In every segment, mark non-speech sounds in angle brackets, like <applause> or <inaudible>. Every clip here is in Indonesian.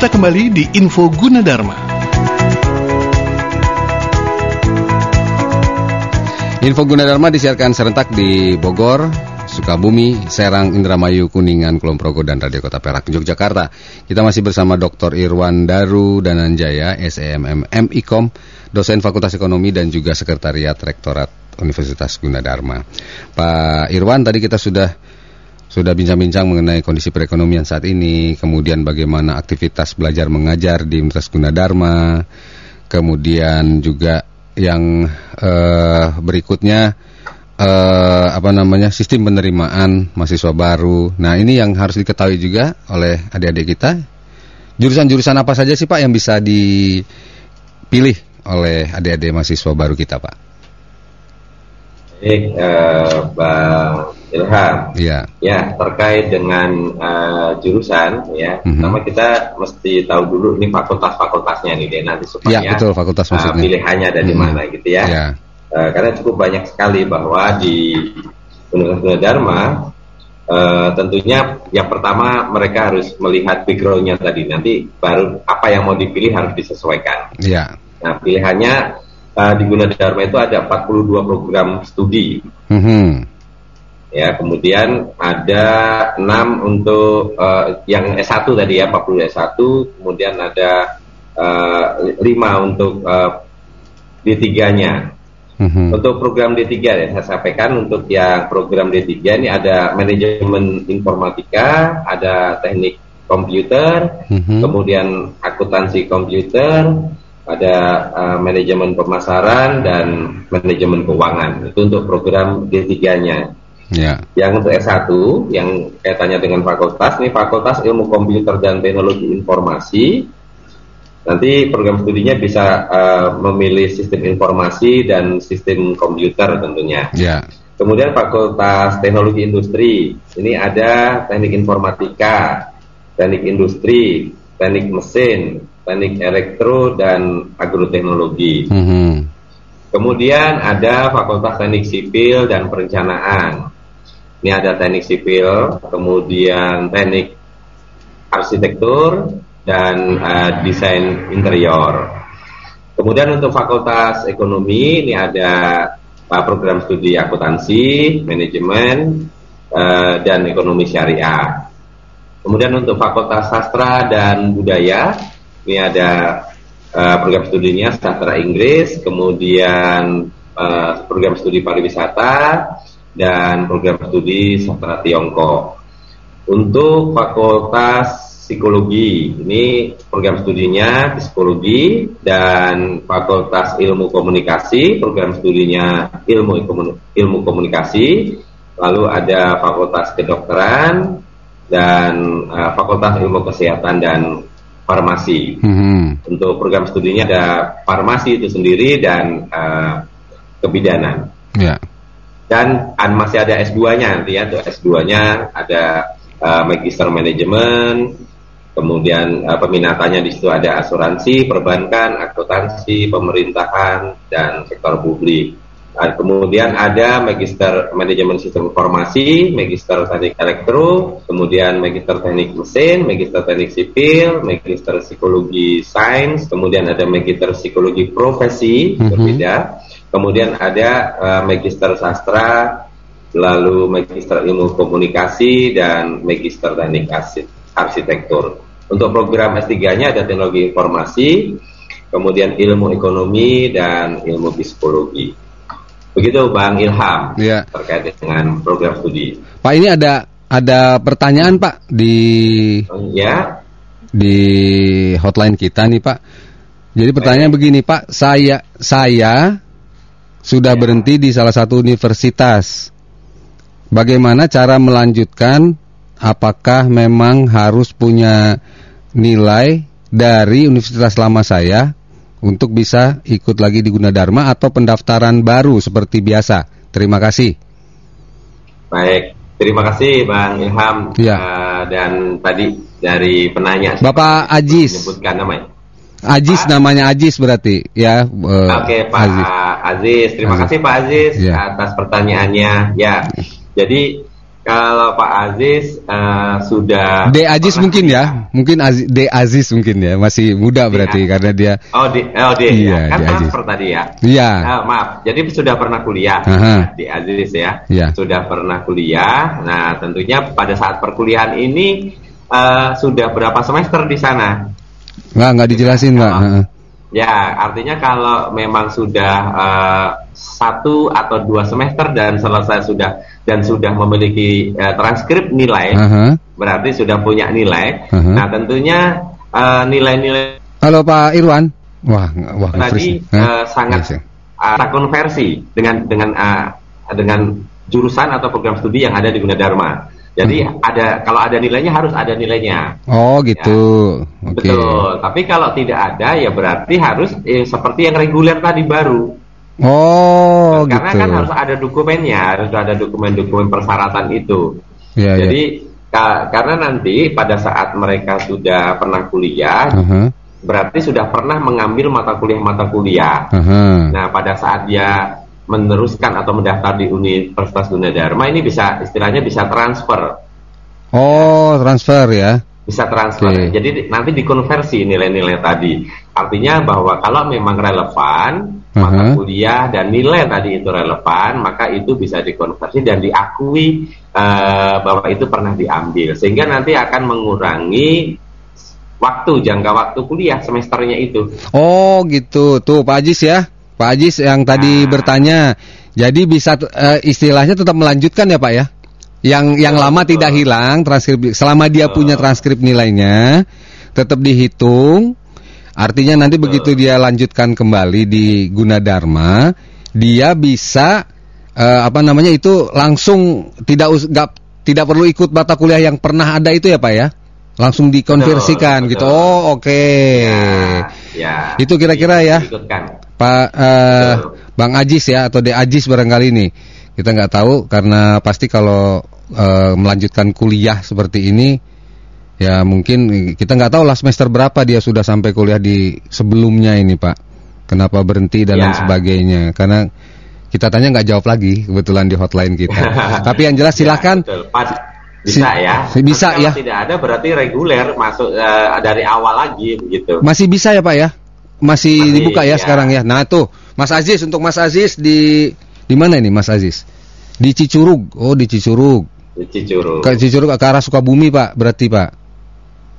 kita kembali di Info Gunadarma. Info Gunadarma disiarkan serentak di Bogor, Sukabumi, Serang, Indramayu, Kuningan, Kulon Progo, dan Radio Kota Perak, Yogyakarta. Kita masih bersama Dr. Irwan Daru Dananjaya, SEMM MIKOM, dosen Fakultas Ekonomi dan juga Sekretariat Rektorat Universitas Gunadarma. Pak Irwan, tadi kita sudah sudah bincang-bincang mengenai kondisi perekonomian saat ini, kemudian bagaimana aktivitas belajar mengajar di Universitas Gunadarma, kemudian juga yang uh, berikutnya uh, apa namanya sistem penerimaan mahasiswa baru. Nah ini yang harus diketahui juga oleh adik-adik kita. Jurusan-jurusan apa saja sih Pak yang bisa dipilih oleh adik-adik mahasiswa baru kita Pak? Baik, uh, Bang Ilham. Iya. Ya, terkait dengan uh, jurusan ya. Mm-hmm. Pertama kita mesti tahu dulu ini fakultas-fakultasnya nih deh nanti supaya ya, betul, fakultas uh, pilihannya ada di mm-hmm. mana gitu ya. ya. Uh, karena cukup banyak sekali bahwa di Universitas Dharma uh, tentunya yang pertama mereka harus melihat backgroundnya tadi nanti baru apa yang mau dipilih harus disesuaikan. Iya. Nah pilihannya uh, di Gunadarma itu ada 42 program studi. Mm-hmm ya kemudian ada enam untuk uh, yang S1 tadi ya 40 S1 kemudian ada uh, eh, 5 untuk uh, D3-nya mm-hmm. untuk program D3 ya saya sampaikan untuk yang program D3 ini ada manajemen informatika ada teknik komputer mm-hmm. kemudian akuntansi komputer ada uh, manajemen pemasaran dan manajemen keuangan itu untuk program D3-nya Ya. Yang untuk S1 yang kaitannya dengan fakultas ini Fakultas Ilmu Komputer dan Teknologi Informasi. Nanti program studinya bisa uh, memilih sistem informasi dan sistem komputer tentunya. Ya. Kemudian Fakultas Teknologi Industri. Ini ada Teknik Informatika, Teknik Industri, Teknik Mesin, Teknik Elektro dan Agroteknologi. Mm -hmm. Kemudian ada Fakultas Teknik Sipil dan Perencanaan. Ini ada teknik sipil, kemudian teknik arsitektur dan uh, desain interior. Kemudian untuk fakultas ekonomi ini ada uh, program studi akuntansi, manajemen, uh, dan ekonomi syariah. Kemudian untuk fakultas sastra dan budaya ini ada uh, program studinya sastra Inggris, kemudian uh, program studi pariwisata, dan program studi sastra Tiongkok. Untuk Fakultas Psikologi, ini program studinya psikologi dan Fakultas Ilmu Komunikasi, program studinya ilmu ilmu komunikasi. Lalu ada Fakultas Kedokteran dan uh, Fakultas Ilmu Kesehatan dan Farmasi. Hmm. Untuk program studinya ada farmasi itu sendiri dan uh, kebidanan. Yeah dan masih ada S2-nya nanti ya untuk S2-nya ada uh, magister manajemen kemudian uh, peminatannya di situ ada asuransi perbankan akuntansi pemerintahan dan sektor publik uh, kemudian ada magister manajemen sistem informasi magister teknik elektro kemudian magister teknik mesin magister teknik sipil magister psikologi sains kemudian ada magister psikologi profesi mm -hmm. berbeda Kemudian ada uh, magister sastra, lalu magister ilmu komunikasi dan magister teknik arsitektur. Untuk program S3-nya ada teknologi informasi, kemudian ilmu ekonomi dan ilmu psikologi. Begitu Bang Ilham ya. terkait dengan program studi. Pak ini ada ada pertanyaan Pak di ya di hotline kita nih Pak. Jadi pertanyaan begini Pak, saya saya sudah ya. berhenti di salah satu universitas. Bagaimana cara melanjutkan? Apakah memang harus punya nilai dari universitas lama saya untuk bisa ikut lagi di Gunadarma atau pendaftaran baru seperti biasa? Terima kasih. Baik, terima kasih Bang Ilham ya. uh, dan tadi dari penanya Bapak Ajis menyebutkan namanya. Ajis Pak? namanya Ajis berarti ya. Uh, Oke Pak Aziz. Aziz, terima Aziz. kasih Pak Aziz ya. atas pertanyaannya. Ya, jadi kalau Pak Aziz uh, sudah D Aziz mungkin ya, mungkin Aziz, D Aziz mungkin ya, masih muda berarti karena dia Oh, D, oh D, Iya, ya. kan D Aziz. transfer tadi ya. Iya. Ah, maaf, jadi sudah pernah kuliah Aha. di Aziz ya. Iya. Sudah pernah kuliah. Nah, tentunya pada saat perkuliahan ini eh, sudah berapa semester di sana? nggak nggak dijelasin nggak. Ya, artinya kalau memang sudah eh, satu atau dua semester dan selesai sudah dan sudah memiliki eh, transkrip nilai, Aha. berarti sudah punya nilai. Aha. Nah, tentunya eh, nilai-nilai Halo Pak Irwan. Wah, wah tadi eh, sangat Yes, ya. uh, konversi dengan dengan uh, dengan jurusan atau program studi yang ada di Gunadarma. Jadi Hmm. ada kalau ada nilainya harus ada nilainya. Oh gitu. Oke. Betul. Tapi kalau tidak ada ya berarti harus eh, seperti yang reguler tadi baru. Oh Karena gitu. kan harus ada dokumennya, harus ada dokumen-dokumen persyaratan itu. Iya, iya. Jadi ka- karena nanti pada saat mereka sudah pernah kuliah, Aha, berarti sudah pernah mengambil mata kuliah-mata kuliah. aha. Nah, pada saat dia meneruskan atau mendaftar di Universitas Gunadarma ini bisa istilahnya bisa transfer, Oh transfer ya. bisa transfer. Oke. Jadi di- nanti dikonversi nilai-nilai tadi. Artinya bahwa kalau memang relevan mata Aha. kuliah dan nilai tadi itu relevan, maka itu bisa dikonversi dan diakui eh, bahwa itu pernah diambil, sehingga nanti akan mengurangi waktu jangka waktu kuliah semesternya itu. Oh gitu. Tuh Pak Ajis ya. Pak Ajis yang tadi Nah. bertanya. Jadi bisa eh, istilahnya tetap melanjutkan ya Pak ya. Yang yang lama betul. tidak hilang transkrip selama dia Betul. punya transkrip nilainya tetap dihitung. Artinya nanti begitu dia lanjutkan kembali di Gunadarma, dia bisa eh, apa namanya itu langsung tidak us- nggak- tidak perlu ikut mata kuliah yang pernah ada itu ya Pak ya. Langsung dikonversikan Betul, gitu. betul. Oh, oke. Ya, Itu kira-kira ya. Ikutkan. Pak Betul. Bang Ajis ya atau De Ajis barangkali ini kita nggak tahu karena pasti kalau eh, melanjutkan kuliah seperti ini ya mungkin kita nggak tahu lah semester berapa dia sudah sampai kuliah di sebelumnya ini Pak kenapa berhenti dan lain Ya. sebagainya karena kita tanya nggak jawab lagi kebetulan di hotline kita <laughs> tapi yang jelas silakan Ya, betul. Pas, bisa Si- ya. bisa Tapi kalau ya. Tidak ada berarti reguler masuk eh, dari awal lagi begitu. masih bisa ya Pak ya masih, Masih, dibuka ya, ya. sekarang ya nah tuh Mas Aziz untuk Mas Aziz di di mana ini Mas Aziz di Cicurug oh di Cicurug Di Cicurug. Ke Cicurug ke arah Sukabumi Pak, berarti Pak.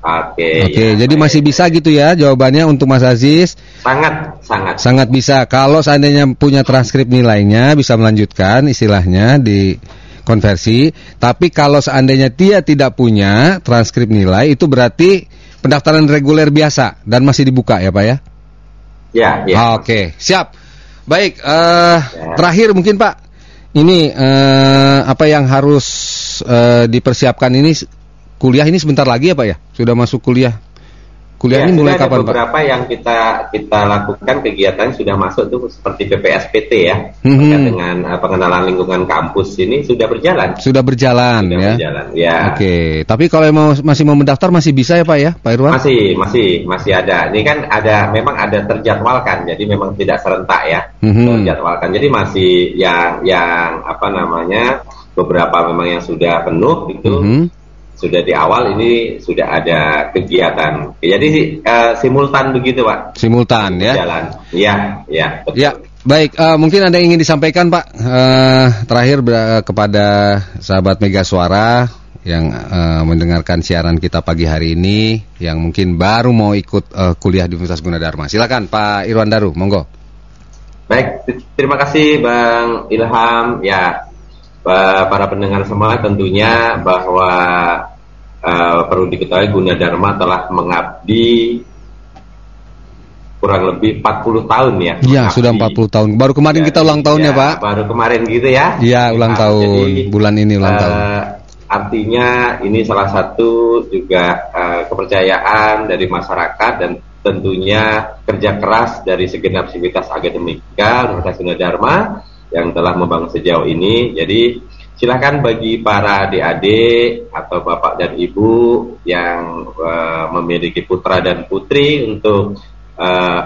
Oke. Oke, ya, jadi baik. masih bisa gitu ya jawabannya untuk Mas Aziz. sangat sangat. Sangat bisa. Kalau seandainya punya transkrip nilainya bisa melanjutkan istilahnya di konversi. Tapi kalau seandainya dia tidak punya transkrip nilai itu berarti pendaftaran reguler biasa dan masih dibuka ya Pak ya. Ya, ya. Ah, Oke, siap. Baik, eh Ya. terakhir mungkin Pak, ini eh, apa yang harus eh, dipersiapkan ini kuliah ini sebentar lagi ya Pak ya? Sudah masuk kuliah. Kuliah Ya, ini mulai kapan Pak? beberapa yang kita kita lakukan kegiatan sudah masuk tuh seperti PPSPT ya terkait dengan eh, pengenalan lingkungan kampus ini sudah berjalan. Sudah berjalan Sudah ya. berjalan. Ya. Oke, tapi kalau mau masih mau mendaftar masih bisa ya Pak ya, Pak Irwan? Masih, masih, masih ada. Ini kan ada, memang ada terjadwalkan, jadi memang tidak serentak ya. Mhm. Terjadwalkan. Jadi masih yang, yang apa namanya, beberapa memang yang sudah penuh itu Mhm. Sudah di awal ini sudah ada kegiatan. Jadi eh, simultan begitu pak. Simultan ya. Jalan. Iya, iya. betul. Ya, baik. eh, mungkin ada yang ingin disampaikan Pak Eh, terakhir ber- kepada sahabat Mega Suara yang eh, mendengarkan siaran kita pagi hari ini, yang mungkin baru mau ikut eh, kuliah di Universitas Gunadarma. Silakan Pak Irwan Daru, monggo. Baik, terima kasih Bang Ilham. Ya, pa- para pendengar semua tentunya bahwa eh, perlu diketahui Gunadarma telah mengabdi kurang lebih 40 tahun ya. Iya, sudah 40 tahun. Baru kemarin Ya, kita ulang tahun ya, ya, Pak. Baru kemarin gitu ya. Iya, ulang Nah, tahun. jadi, Bulan ini ulang eh, tahun. Artinya ini salah satu juga eh, kepercayaan dari masyarakat dan tentunya kerja keras dari segenap sivitas akademika Universitas Gunadarma yang telah membangun sejauh ini. Jadi silakan bagi para adik-adik atau bapak dan ibu yang eh, memiliki putra dan putri untuk eh,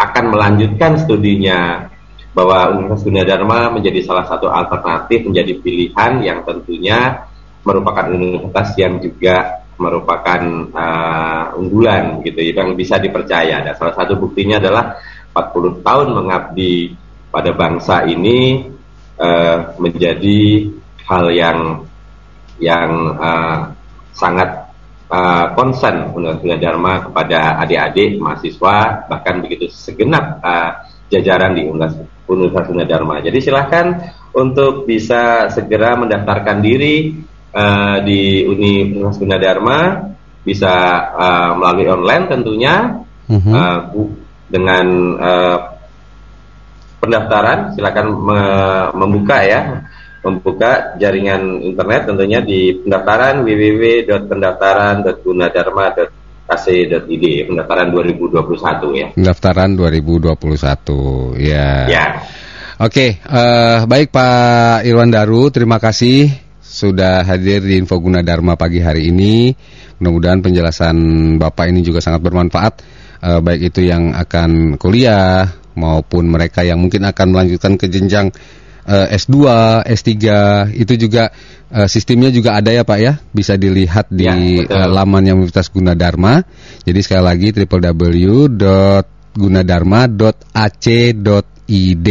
akan melanjutkan studinya bahwa Universitas Gunadarma menjadi salah satu alternatif menjadi pilihan yang tentunya merupakan universitas yang juga merupakan uh, unggulan gitu yang bisa dipercaya. Dan salah satu buktinya adalah 40 tahun mengabdi pada bangsa ini uh, menjadi hal yang yang uh, sangat uh, concern Universitas Dharma kepada adik-adik mahasiswa bahkan begitu segenap uh, jajaran di Universitas Dharma. Jadi silahkan untuk bisa segera mendaftarkan diri uh, di Universitas Gunadarma bisa uh, melalui online tentunya uh -huh. uh, dengan uh, pendaftaran silakan me membuka ya membuka jaringan internet tentunya di pendaftaran www.pendaftaran.gunadarma.ac.id pendaftaran 2021 ya. Pendaftaran 2021 ya. Ya. Oke, uh, baik Pak Irwan Daru, terima kasih sudah hadir di Info Guna Dharma pagi hari ini. Mudah-mudahan penjelasan Bapak ini juga sangat bermanfaat, uh, baik itu yang akan kuliah maupun mereka yang mungkin akan melanjutkan ke jenjang uh, S2, S3 itu juga uh, sistemnya juga ada ya Pak ya, bisa dilihat di ya, uh, laman yang Universitas Gunadarma. Jadi sekali lagi www.gunadarma.ac.id ID.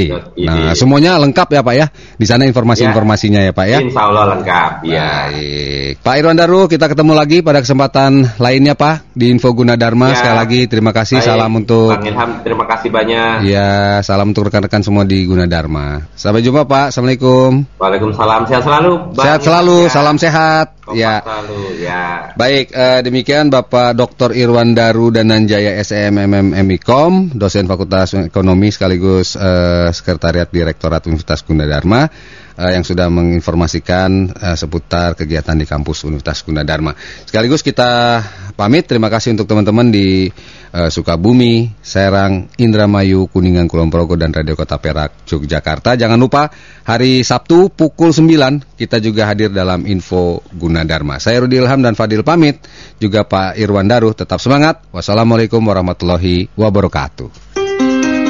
Nah, semuanya lengkap ya Pak ya. Di sana informasi-informasinya ya. ya Pak ya. Insya Allah lengkap. Ya. Baik. Pak Irwan Daru, kita ketemu lagi pada kesempatan lainnya Pak di Info Guna Dharma. Ya. Sekali lagi terima kasih. Baik. Salam untuk Bang Ilham, terima kasih banyak. Ya, salam untuk rekan-rekan semua di Guna Dharma. Sampai jumpa Pak. Assalamualaikum. Waalaikumsalam. Sehat selalu. Bang sehat selalu. Ya. Salam sehat. ya. Selalu, ya. Baik, uh, demikian Bapak Dr. Irwan Daru dan Nanjaya SEMMM MIKOM, dosen Fakultas Ekonomi sekaligus uh, Sekretariat Direktorat Universitas Gunadarma uh, yang sudah menginformasikan uh, seputar kegiatan di kampus Universitas Gunadarma. Sekaligus kita pamit, terima kasih untuk teman-teman di uh, Sukabumi, Serang, Indramayu, Kuningan, Kulon Progo dan Radio Kota Perak, Yogyakarta. Jangan lupa hari Sabtu pukul 9 kita juga hadir dalam Info Gunadarma. Saya Rudi Ilham dan Fadil pamit, juga Pak Irwan Daruh tetap semangat. Wassalamualaikum warahmatullahi wabarakatuh.